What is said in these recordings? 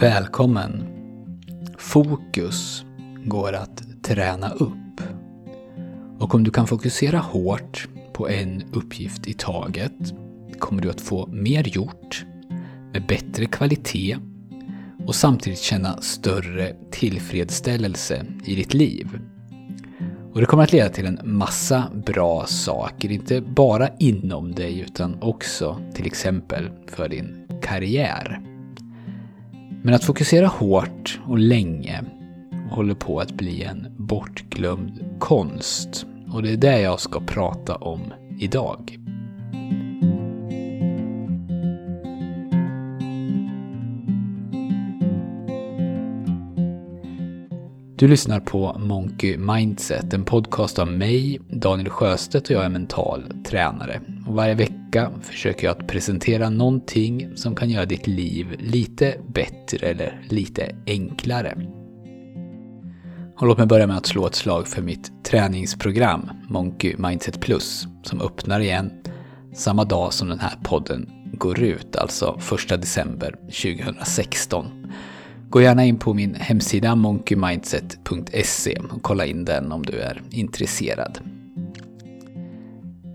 Välkommen! Fokus går att träna upp. Och om du kan fokusera hårt på en uppgift i taget kommer du att få mer gjort med bättre kvalitet och samtidigt känna större tillfredsställelse i ditt liv. Och det kommer att leda till en massa bra saker, inte bara inom dig utan också till exempel för din karriär. Men att fokusera hårt och länge håller på att bli en bortglömd konst. Och det är det jag ska prata om idag. Du lyssnar på Monkey Mindset, en podcast av mig, Daniel Sjöstedt och jag är mental tränare. Och varje vecka försöker jag att presentera någonting som kan göra ditt liv lite bättre eller lite enklare. Och låt mig börja med att slå ett slag för mitt träningsprogram Monkey Mindset Plus som öppnar igen samma dag som den här podden går ut, alltså 1 december 2016. Gå gärna in på min hemsida monkeymindset.se och kolla in den om du är intresserad.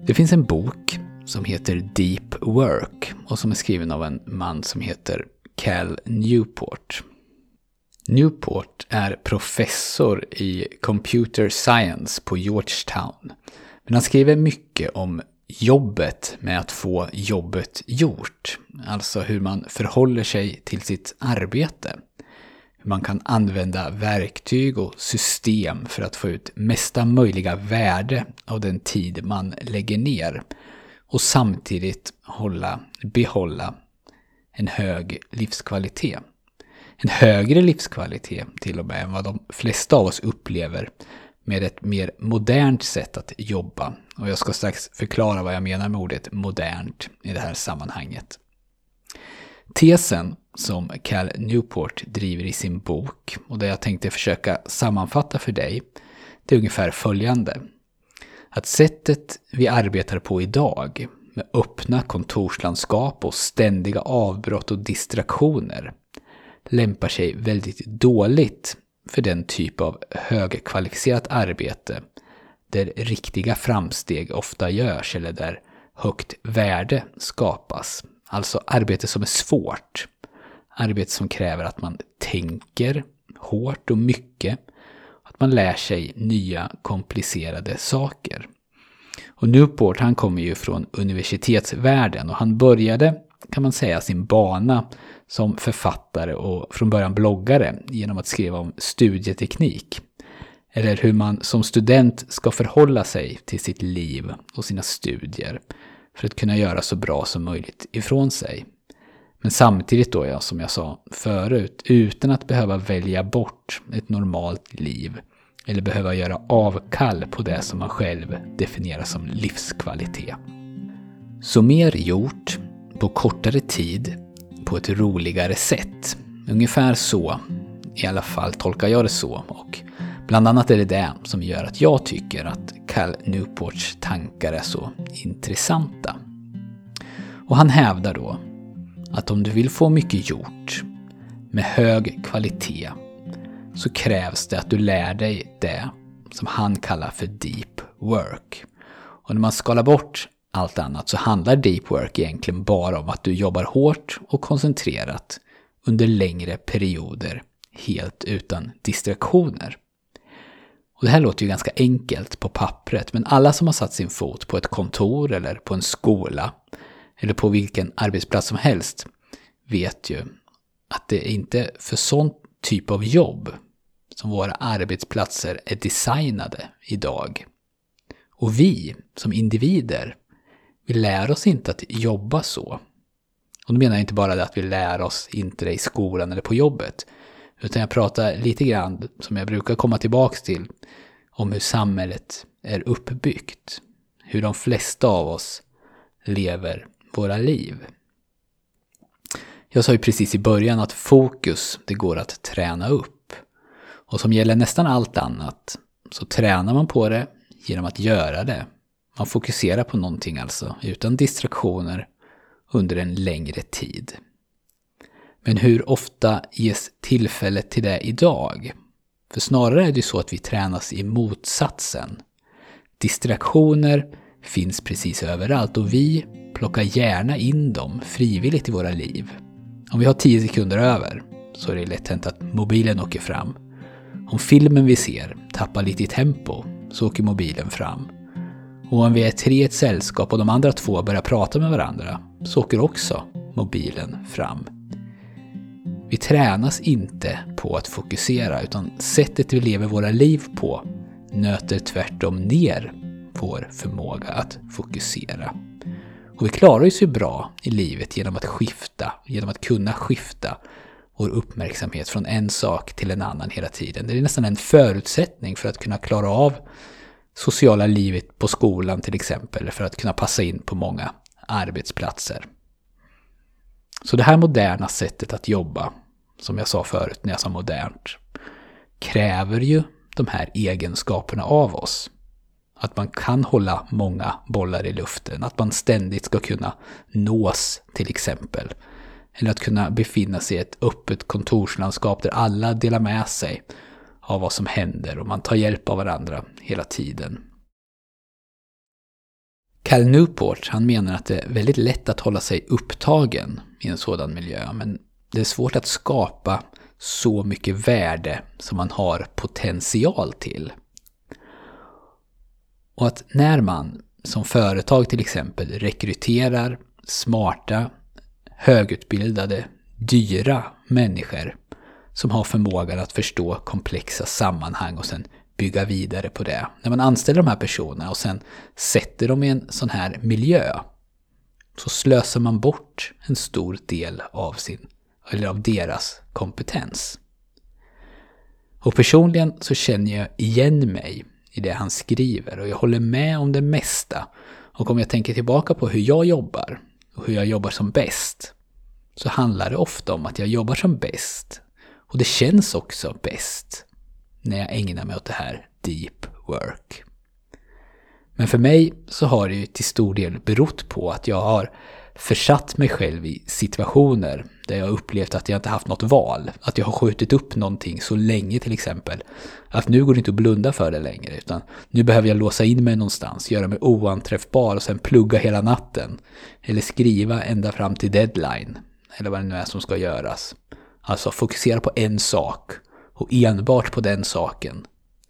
Det finns en bok som heter Deep Work och som är skriven av en man som heter Cal Newport. Newport är professor i computer science på Georgetown. Men han skriver mycket om jobbet med att få jobbet gjort. Alltså hur man förhåller sig till sitt arbete. Hur man kan använda verktyg och system för att få ut mesta möjliga värde av den tid man lägger ner. Och samtidigt hålla, behålla en hög livskvalitet. En högre livskvalitet till och med än vad de flesta av oss upplever med ett mer modernt sätt att jobba. Och jag ska strax förklara vad jag menar med ordet modernt i det här sammanhanget. Tesen som Cal Newport driver i sin bok och det jag tänkte försöka sammanfatta för dig, det är ungefär följande. Att sättet vi arbetar på idag, med öppna kontorslandskap och ständiga avbrott och distraktioner, lämpar sig väldigt dåligt för den typ av högkvalificerat arbete där riktiga framsteg ofta görs eller där högt värde skapas. Alltså arbete som är svårt. Arbete som kräver att man tänker hårt och mycket. Att man lär sig nya komplicerade saker. Och Newport han kommer ju från universitetsvärlden och han började kan man säga sin bana som författare och från början bloggare genom att skriva om studieteknik. Eller hur man som student ska förhålla sig till sitt liv och sina studier för att kunna göra så bra som möjligt ifrån sig. Men samtidigt då, ja, som jag sa förut, utan att behöva välja bort ett normalt liv eller behöva göra avkall på det som man själv definierar som livskvalitet. Så mer gjort, på kortare tid, på ett roligare sätt. Ungefär så, i alla fall tolkar jag det så. Och bland annat är det det som gör att jag tycker att Cal Newports tankar är så intressanta. Och han hävdar då att om du vill få mycket gjort med hög kvalitet så krävs det att du lär dig det som han kallar för deep work. Och när man skalar bort allt annat så handlar deep work egentligen bara om att du jobbar hårt och koncentrerat under längre perioder helt utan distraktioner. Och det här låter ju ganska enkelt på pappret men alla som har satt sin fot på ett kontor eller på en skola eller på vilken arbetsplats som helst vet ju att det är inte för sån typ av jobb som våra arbetsplatser är designade idag. Och vi som individer, vi lär oss inte att jobba så. Och då menar jag inte bara det att vi lär oss inte det i skolan eller på jobbet. Utan jag pratar lite grann, som jag brukar komma tillbaks till, om hur samhället är uppbyggt. Hur de flesta av oss lever våra liv. Jag sa ju precis i början att fokus, det går att träna upp. Och som gäller nästan allt annat så tränar man på det genom att göra det. Man fokuserar på någonting alltså, utan distraktioner, under en längre tid. Men hur ofta ges tillfället till det idag? För snarare är det så att vi tränas i motsatsen. Distraktioner finns precis överallt och vi plockar gärna in dem frivilligt i våra liv. Om vi har 10 sekunder över så är det lätt hänt att mobilen åker fram. Om filmen vi ser tappar lite i tempo så åker mobilen fram. Och om vi är tre i ett sällskap och de andra två börjar prata med varandra så åker också mobilen fram. Vi tränas inte på att fokusera utan sättet vi lever våra liv på nöter tvärtom ner vår förmåga att fokusera. Och vi klarar oss ju bra i livet genom att skifta, genom att kunna skifta vår uppmärksamhet från en sak till en annan hela tiden. Det är nästan en förutsättning för att kunna klara av sociala livet på skolan till exempel, för att kunna passa in på många arbetsplatser. Så det här moderna sättet att jobba, som jag sa förut när jag sa modernt, kräver ju de här egenskaperna av oss. Att man kan hålla många bollar i luften, att man ständigt ska kunna nås till exempel. Eller att kunna befinna sig i ett öppet kontorslandskap där alla delar med sig av vad som händer och man tar hjälp av varandra hela tiden. Cal Newport han menar att det är väldigt lätt att hålla sig upptagen i en sådan miljö, men det är svårt att skapa så mycket värde som man har potential till. Och att när man som företag till exempel rekryterar smarta, högutbildade, dyra människor som har förmågan att förstå komplexa sammanhang och sen bygga vidare på det. När man anställer de här personerna och sen sätter dem i en sån här miljö så slösar man bort en stor del av sin, eller av deras kompetens. Och personligen så känner jag igen mig i det han skriver och jag håller med om det mesta. Och om jag tänker tillbaka på hur jag jobbar och hur jag jobbar som bäst så handlar det ofta om att jag jobbar som bäst. Och det känns också bäst när jag ägnar mig åt det här deep work. Men för mig så har det ju till stor del berott på att jag har försatt mig själv i situationer där jag upplevt att jag inte haft något val. Att jag har skjutit upp någonting så länge till exempel. Att nu går det inte att blunda för det längre utan nu behöver jag låsa in mig någonstans, göra mig oanträffbar och sen plugga hela natten. Eller skriva ända fram till deadline. Eller vad det nu är som ska göras. Alltså fokusera på en sak och enbart på den saken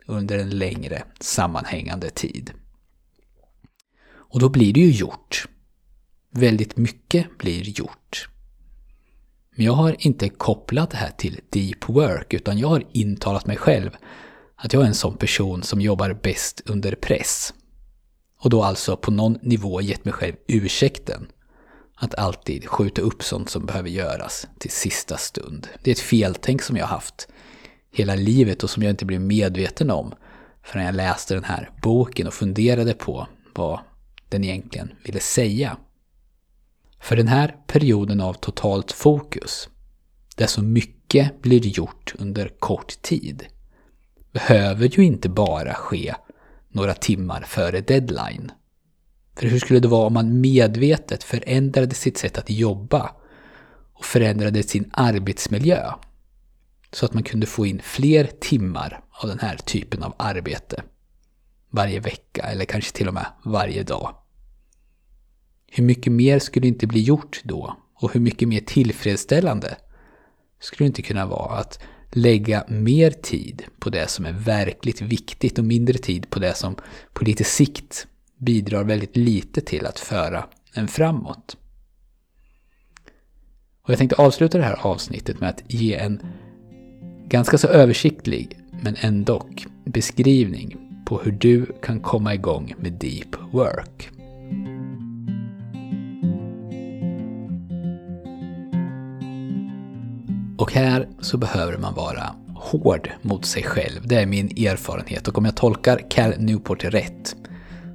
under en längre sammanhängande tid. Och då blir det ju gjort. Väldigt mycket blir gjort. Men jag har inte kopplat det här till deep work utan jag har intalat mig själv att jag är en sån person som jobbar bäst under press. Och då alltså på någon nivå gett mig själv ursäkten att alltid skjuta upp sånt som behöver göras till sista stund. Det är ett feltänk som jag har haft hela livet och som jag inte blev medveten om förrän jag läste den här boken och funderade på vad den egentligen ville säga. För den här perioden av totalt fokus, där så mycket blir gjort under kort tid, behöver ju inte bara ske några timmar före deadline. För hur skulle det vara om man medvetet förändrade sitt sätt att jobba och förändrade sin arbetsmiljö så att man kunde få in fler timmar av den här typen av arbete varje vecka eller kanske till och med varje dag. Hur mycket mer skulle inte bli gjort då? Och hur mycket mer tillfredsställande skulle det inte kunna vara att lägga mer tid på det som är verkligt viktigt och mindre tid på det som på lite sikt bidrar väldigt lite till att föra en framåt. Och jag tänkte avsluta det här avsnittet med att ge en ganska så översiktlig, men ändock, beskrivning på hur du kan komma igång med deep work. Och här så behöver man vara hård mot sig själv. Det är min erfarenhet och om jag tolkar Cal Newport rätt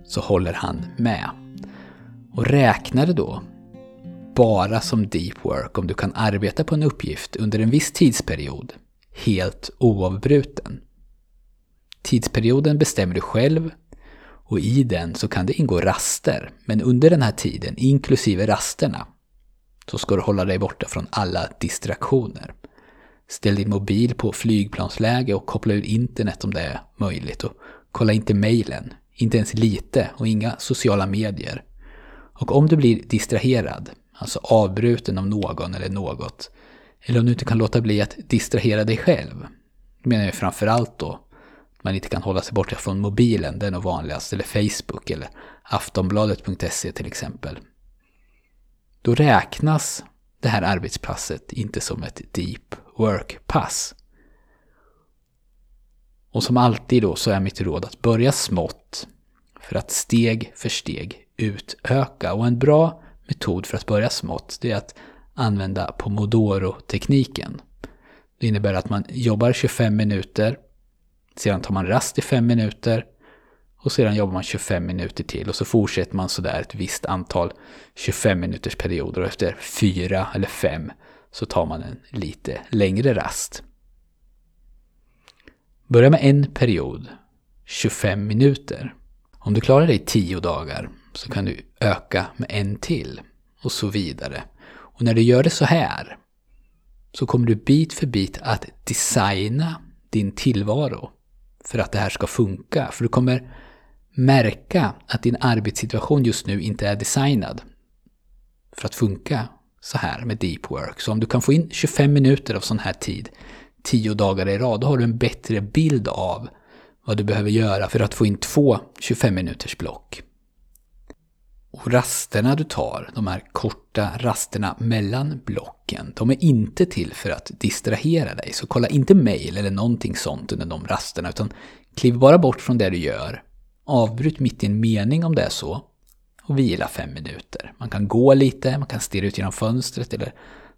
så håller han med. Och räknar det då bara som deep work om du kan arbeta på en uppgift under en viss tidsperiod helt oavbruten. Tidsperioden bestämmer du själv och i den så kan det ingå raster, men under den här tiden, inklusive rasterna, så ska du hålla dig borta från alla distraktioner. Ställ din mobil på flygplansläge och koppla ur internet om det är möjligt. Och kolla inte mejlen, inte ens lite och inga sociala medier. Och om du blir distraherad, alltså avbruten av någon eller något, eller om du inte kan låta bli att distrahera dig själv, menar jag framförallt då att man inte kan hålla sig borta från mobilen, det är nog vanligast, eller Facebook eller aftonbladet.se till exempel. Då räknas det här arbetspasset inte som ett deep work-pass. Och som alltid då så är mitt råd att börja smått för att steg för steg utöka. Och en bra metod för att börja smått det är att använda Pomodoro-tekniken. Det innebär att man jobbar 25 minuter, sedan tar man rast i 5 minuter och sedan jobbar man 25 minuter till och så fortsätter man sådär ett visst antal 25 minuters perioder och efter 4 eller 5 så tar man en lite längre rast. Börja med en period, 25 minuter. Om du klarar dig 10 dagar så kan du öka med en till och så vidare. Och när du gör det så här så kommer du bit för bit att designa din tillvaro för att det här ska funka. För du kommer märka att din arbetssituation just nu inte är designad för att funka så här med deep work. Så om du kan få in 25 minuter av sån här tid 10 dagar i rad, då har du en bättre bild av vad du behöver göra för att få in två 25 minuters block. Och rasterna du tar, de här korta rasterna mellan blocken, de är inte till för att distrahera dig. Så kolla inte mail eller någonting sånt under de rasterna, utan kliv bara bort från det du gör. Avbryt mitt i en mening om det är så. Och vila fem minuter. Man kan gå lite, man kan stirra ut genom fönstret eller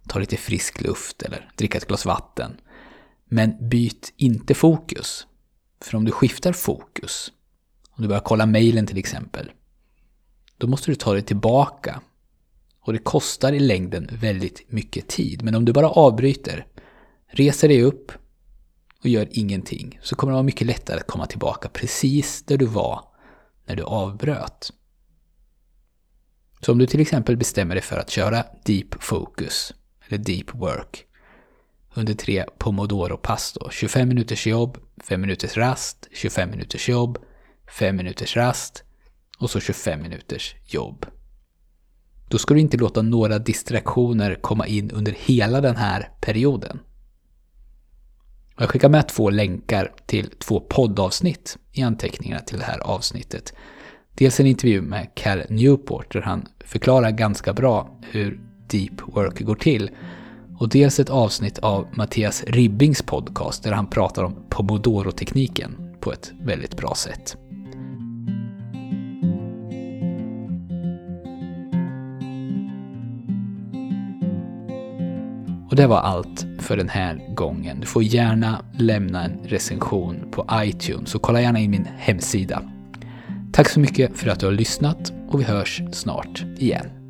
ta lite frisk luft eller dricka ett glas vatten. Men byt inte fokus. För om du skiftar fokus, om du börjar kolla mejlen till exempel, då måste du ta dig tillbaka. Och det kostar i längden väldigt mycket tid. Men om du bara avbryter, reser dig upp och gör ingenting, så kommer det vara mycket lättare att komma tillbaka precis där du var när du avbröt. Så om du till exempel bestämmer dig för att köra deep focus, eller deep work, under tre pomodoro-pass då. 25 minuters jobb, 5 minuters rast, 25 minuters jobb, 5 minuters rast och så 25 minuters jobb. Då ska du inte låta några distraktioner komma in under hela den här perioden. Jag skickar med två länkar till två poddavsnitt i anteckningarna till det här avsnittet. Dels en intervju med Cal Newport där han förklarar ganska bra hur deep work går till och dels ett avsnitt av Mattias Ribbings podcast där han pratar om pomodoro-tekniken på ett väldigt bra sätt. Och det var allt för den här gången. Du får gärna lämna en recension på iTunes och kolla gärna in min hemsida. Tack så mycket för att du har lyssnat och vi hörs snart igen.